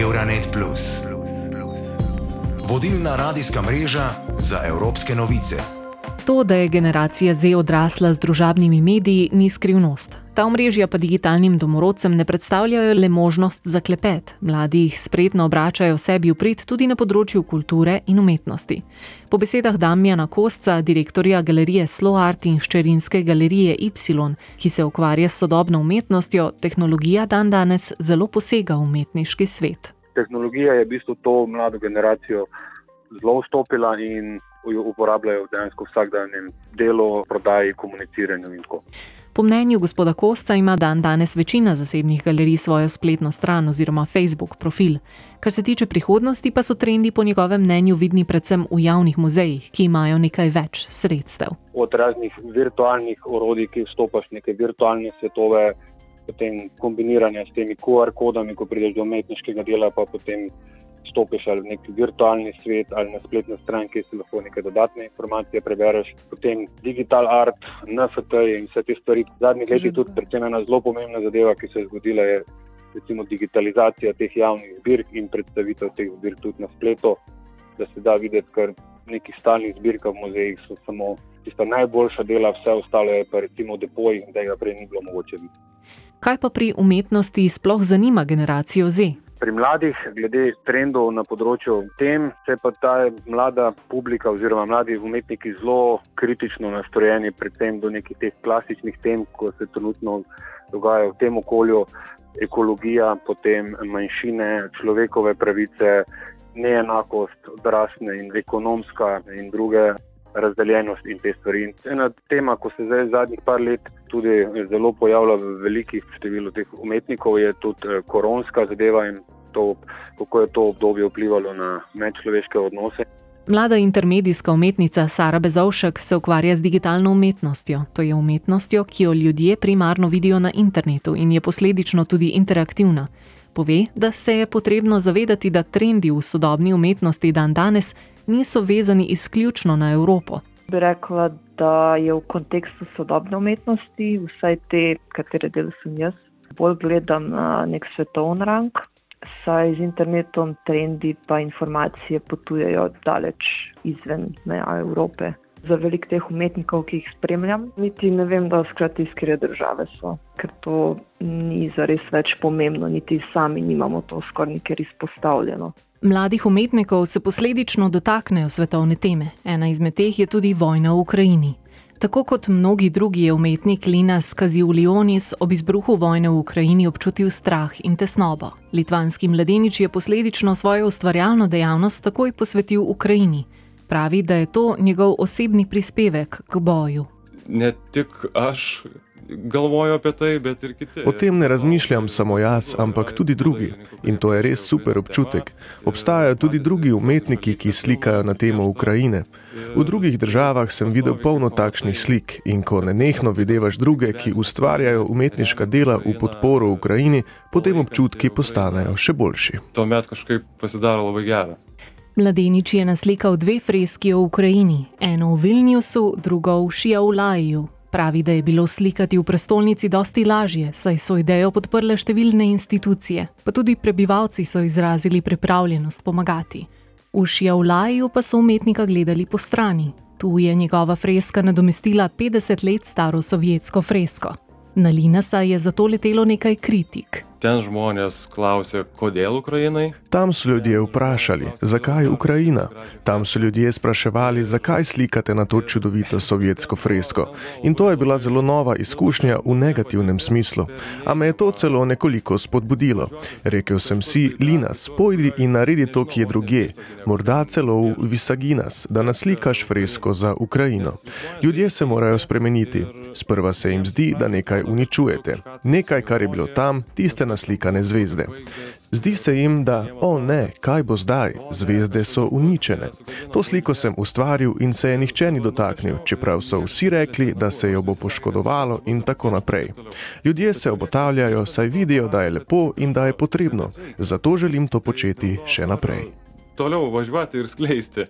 Euronet. Vodilna radijska mreža za evropske novice. To, da je generacija Z odrasla z družabnimi mediji, ni skrivnost. Ta omrežja pa digitalnim domorodcem ne predstavljajo le možnost za klepet, mladi jih spretno obračajo sebi v prid tudi na področju kulture in umetnosti. Po besedah Damjana Kostca, direktorja galerije Slow Art in ščerinske galerije Y, ki se ukvarja s sodobno umetnostjo, tehnologija dan danes zelo posega v umetniški svet. Tehnologija je v bistvu to mlado generacijo zelo vstopila in jo uporabljajo dejansko v vsakdanjem delu, prodaji, komuniciranju in tako. Po mnenju gospoda Kosca ima dan danes večina zasebnih galerij svojo spletno stran oziroma Facebook profil. Kar se tiče prihodnosti, pa so trendi po njegovem mnenju vidni predvsem v javnih muzejih, ki imajo nekaj več sredstev. Od raznih virtualnih orodij, ki vstopaš v neke virtualne svetove, potem kombiniranja s temi QR-kodami, ko prideš do umetniškega dela, pa potem stopiš ali v neki virtualni svet ali na spletno stran, kjer si lahko nekaj dodatne informacije prebereš. Potem digital art, NFT in vse te stvari. Zadnji leti tudi predvsem ena zelo pomembna zadeva, ki se je zgodila, je recimo digitalizacija teh javnih zbirk in predstavitev teh zbirk tudi na spletu, da se da videti, ker nekih stalnih zbirk v muzejih so samo tista najboljša dela, vse ostalo je pa recimo depoj, da ga prej ni bilo mogoče videti. Kaj pa pri umetnosti sploh zanima generacijo Z? Pri mladih, glede trendov na področju tem, se pa ta mlada publika oziroma mladi umetniki zelo kritično nastrojeni, predvsem do nekih teh klasičnih tem, ko se trenutno dogajajo v tem okolju, ekologija, potem manjšine, človekove pravice, neenakost, odrasne in ekonomska in druge razdeljenost in te stvari. In ena tema, ko se zdaj zadnjih par let tudi zelo pojavlja v velikih številu teh umetnikov, je tudi eh, koronska zadeva in to, kako je to obdobje vplivalo na medčloveške odnose. Mlada intermedijska umetnica Sara Bezovšek se ukvarja z digitalno umetnostjo. To je umetnostjo, ki jo ljudje primarno vidijo na internetu in je posledično tudi interaktivna. Pove, da se je potrebno zavedati, da trendi v sodobni umetnosti dan danes niso vezani izključno na Evropo. Bi rekla, da je v kontekstu sodobne umetnosti, vsaj te, katere del sem jaz, bolj gledam na nek svetovni rang, saj z internetom trendi pa informacije potujejo daleč izven meja Evrope. Za velik teh umetnikov, ki jih spremljam, niti ne vem, da skrati iz kere države so, ker to ni zares več pomembno, niti sami nimamo to skoraj nikjer izpostavljeno. Mladih umetnikov se posledično dotaknejo svetovne teme. Ena izmed teh je tudi vojna v Ukrajini. Tako kot mnogi drugi je umetnik Linas Kaziulionis ob izbruhu vojne v Ukrajini občutil strah in tesnobo. Litvanski mladenič je posledično svojo ustvarjalno dejavnost takoj posvetil Ukrajini. Pravi, da je to njegov osebni prispevek k boju. Ne tik aš galvoju apie tai, bet ir kiti. O tem ne razmišljam samo jaz, ampak tudi drugi. In to je res super občutek. Obstajajo tudi drugi umetniki, ki slikajo na temo Ukrajine. V drugih državah sem videl polno takšnih slik in ko nenehno videvaš druge, ki ustvarjajo umetniška dela v podporo Ukrajini, potem občutki postanejo še boljši. To med kažkaip pasidaro labai gera. Mladenič je naslikal dve freski o Ukrajini, eno v Vilniusu, drugo v Šiaulaju. Pravi, da je bilo slikati v prestolnici dosti lažje, saj so idejo podprle številne institucije, pa tudi prebivalci so izrazili pripravljenost pomagati. V Šiavlaju pa so umetnika gledali po strani. Tu je njegova freska nadomestila 50 let staro sovjetsko fresko. Na Linasa je zato letelo nekaj kritik. Ten žmonės klausė, kodėl Ukrainai? Tam so ljudje vprašali, zakaj Ukrajina. Tam so ljudje spraševali, zakaj slikate na to čudovito sovjetsko fresko. In to je bila zelo nova izkušnja v negativnem smislu. A me je to celo nekoliko spodbudilo. Rekel sem si, Linas, pojdi in naredi to, ki je druge, morda celo v Visaginas, da naslikaš fresko za Ukrajino. Ljudje se morajo spremeniti. Sprva se jim zdi, da nekaj uničujete. Nekaj, kar je bilo tam, tiste naslikane zvezde. Zdi se jim, da, o ne, kaj bo zdaj, zvezde so uničene. To sliko sem ustvaril in se je nihče ni dotaknil, čeprav so vsi rekli, da se jo bo poškodovalo in tako naprej. Ljudje se obotavljajo, saj vidijo, da je lepo in da je potrebno. Zato želim to početi še naprej. Toliau važiuoti ir skleisti.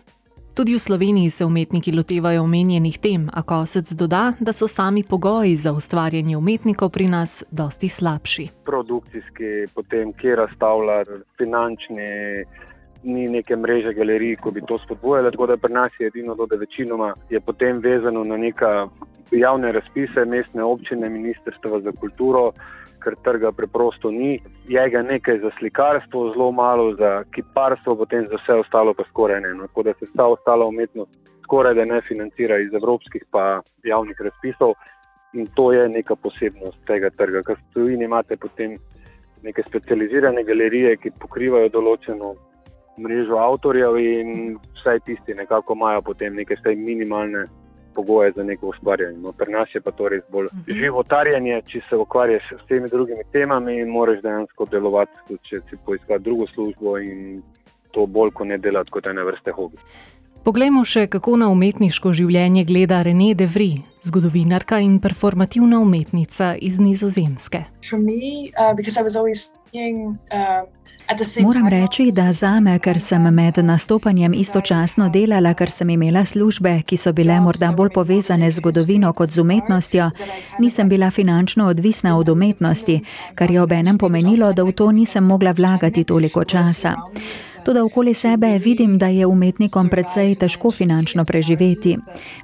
Tudi v Sloveniji se umetniki lotevajo omenjenih tem, a Kosec doda, da so sami pogoji za ustvarjanje umetnikov pri nas dosti slabši. Produkcijski, potem kje razstavlja, finančni, ni neke mreže galerij, ko bi to spodbujali. Tako da pri nas je edino, da večinoma je potem vezano na neka javne razpise, mestne občine, ministrstva za kulturo ker trga preprosto ni. Je ga nekaj za slikarstvo, zelo malo za kiparstvo, potem za vse ostalo pa skoraj ne. No. Tako da se vsa ostala umetnost skoraj da ne financira iz evropskih pa javnih razpisov in to je neka posebnost tega trga. Ker v tujini imate potem neke specializirane galerije, ki pokrivajo določeno mrežo avtorjev in vsaj tisti nekako imajo potem neke minimalne pogoje za neko ustvarjanje. No, pri nas je pa to res bolj uh mhm. -huh. životarjanje, če se ukvarjaš s temi drugimi temami in moraš dejansko delovati, tudi če si poiskati drugo službo in to bolj kot ne delati kot ena vrsta hobi. Poglejmo še, kako na umetniško življenje gleda René de Vri, zgodovinarka in performativna umetnica iz Nizozemske. Me, uh, Moram reči, da za me, ker sem med nastopanjem istočasno delala, ker sem imela službe, ki so bile morda bolj povezane z zgodovino kot z umetnostjo, nisem bila finančno odvisna od umetnosti, kar je obenem pomenilo, da v to nisem mogla vlagati toliko časa. Tudi okoli sebe vidim, da je umetnikom predvsej težko finančno preživeti.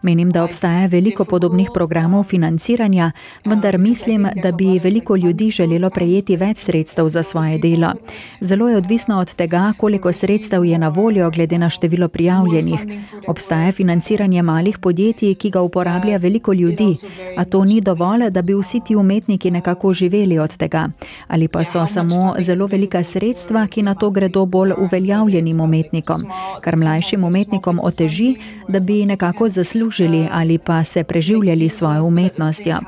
Menim, da obstaja veliko podobnih programov financiranja, vendar mislim, da bi veliko ljudi želelo prejeti več sredstev za svoje delo. Zelo je odvisno od tega, koliko sredstev je na voljo, glede na število prijavljenih. Obstaja financiranje malih podjetij, ki ga uporablja veliko ljudi, a to ni dovolj, da bi vsi ti umetniki nekako živeli od tega. Ali pa so samo zelo velika sredstva, ki na to gredo bolj uveljavljeni uveljavljenim umetnikom, kar mlajšim umetnikom oteži, da bi nekako zaslužili ali pa se preživljali svojo umetnostjo.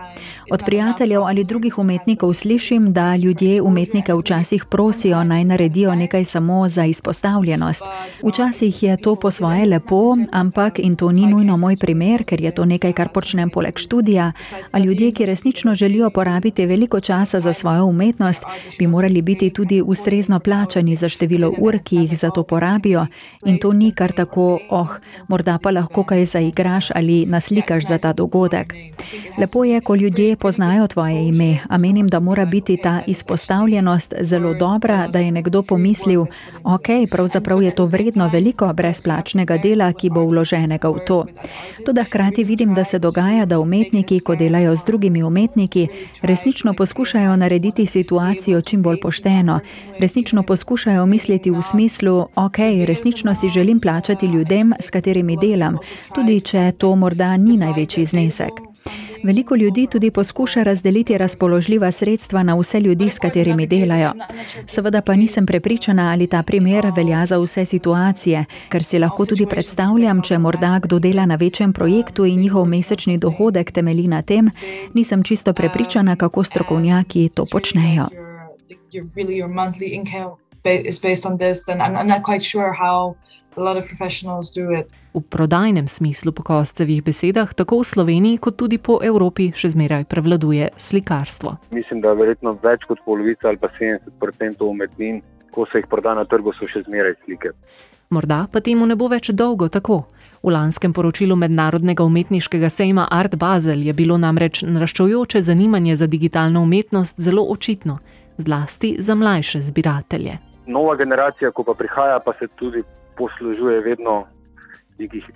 Od prijateljev ali drugih umetnikov slišim, da ljudje umetnike včasih prosijo naj naredijo nekaj samo za izpostavljenost. Včasih je to po svoje lepo, ampak in to ni nujno moj primer, ker je to nekaj, kar počnem poleg študija. A ljudje, ki resnično želijo porabiti veliko časa za svojo umetnost, bi morali biti tudi ustrezno plačani za število ur, ki jih za to porabijo. In to ni kar tako, oh, morda pa lahko kaj zaigraš ali naslikaš za ta dogodek. Lepo je, ko ljudje poznajo tvoje ime, a menim, da mora biti ta izpostavljenost zelo dobra, da je nekdo pomislil, ok, pravzaprav je to vredno veliko brezplačnega dela, ki bo vloženega v to. Tudi hkrati vidim, da se dogaja, da umetniki, ko delajo z drugimi umetniki, resnično poskušajo narediti situacijo čim bolj pošteno, resnično poskušajo misliti v smislu, ok, resnično si želim plačati ljudem, s katerimi delam, tudi če to morda ni največji znesek. Veliko ljudi tudi poskuša razdeliti razpoložljiva sredstva na vse ljudi, s katerimi delajo. Seveda pa nisem prepričana, ali ta primer velja za vse situacije, ker si lahko tudi predstavljam, če morda kdo dela na večjem projektu in njihov mesečni dohodek temeli na tem, nisem čisto prepričana, kako strokovnjaki to počnejo. Is based on this, then I'm not quite sure how V prodajnem smislu, po kostcevih besedah, tako v Sloveniji, kot tudi po Evropi, še zmeraj prevladuje slikarstvo. Mislim, da je verjetno več kot polovica ali pa 70% umetnin, ko se jih proda na trgu, so še zmeraj slike. Morda pa temu ne bo več dolgo tako. V lanskem poročilu Mednarodnega umetniškega sejma Art Basel je bilo namreč naraščajoče zanimanje za digitalno umetnost zelo očitno, zlasti za mlajše zbiratelje. Nova generacija, ko pa prihaja, pa se tudi poslužuje vedno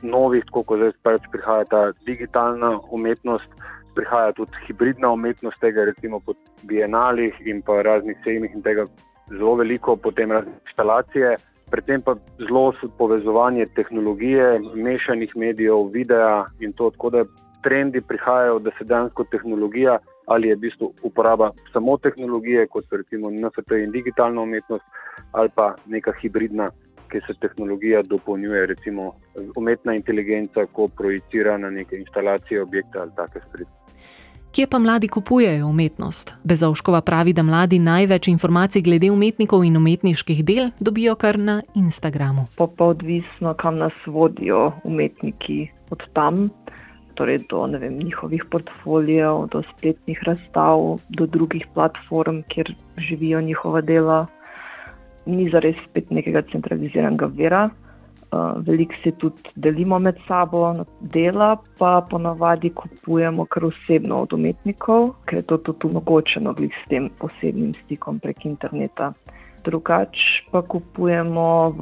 novih, tako kot zdaj pač prihaja ta digitalna umetnost, prihaja tudi hibridna umetnost tega, recimo po bienalih in pa raznih sejmih in tega zelo veliko, potem razne instalacije. Predtem pa zelo povezovanje tehnologije, mešanih medijev, videa in to, tako da trendi prihajajo, da se dejansko tehnologija ali je v bistvu uporaba samo tehnologije, kot so recimo NFT in digitalna umetnost, ali pa neka hibridna ki se tehnologija dopolnjuje, recimo umetna inteligenca, ko projicira na neke instalacije, objekte ali take stvari. Kje pa mladi kupujejo umetnost? Bezovškova pravi, da mladi največ informacij glede umetnikov in umetniških del dobijo kar na Instagramu. Pa, pa odvisno, kam nas vodijo umetniki od tam, torej do vem, njihovih portfolijev, do spletnih razstav, do drugih platform, kjer živijo njihova dela ni zares spet nekega centraliziranega vira. Veliko se tudi delimo med sabo, dela pa ponavadi kupujemo kar osebno od umetnikov, ker je to tudi omogočeno s tem osebnim stikom prek interneta. Drugače pa kupujemo v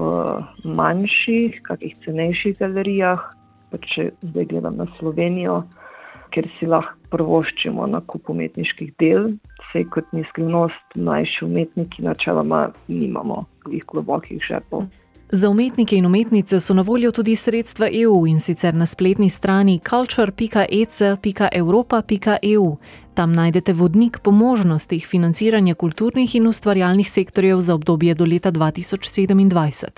manjših, kakih cenejših galerijah, če zdaj gledam na Slovenijo, ker si lahko prvoščimo nakup umetniških del. Vse kot ni skrivnost, mlajši umetniki načeloma nimamo teh globokih žepov. Za umetnike in umetnice so na voljo tudi sredstva EU in sicer na spletni strani culture.ec.europa.eu. Tam najdete vodnik po možnostih financiranja kulturnih in ustvarjalnih sektorjev za obdobje do leta 2027.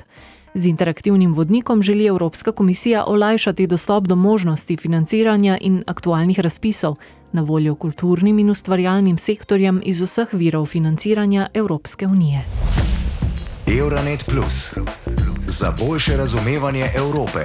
Z interaktivnim vodnikom želi Evropska komisija olajšati dostop do možnosti financiranja in aktualnih razpisov na voljo kulturnim in ustvarjalnim sektorjem iz vseh virov financiranja Evropske unije. Euronet Plus za boljše razumevanje Evrope.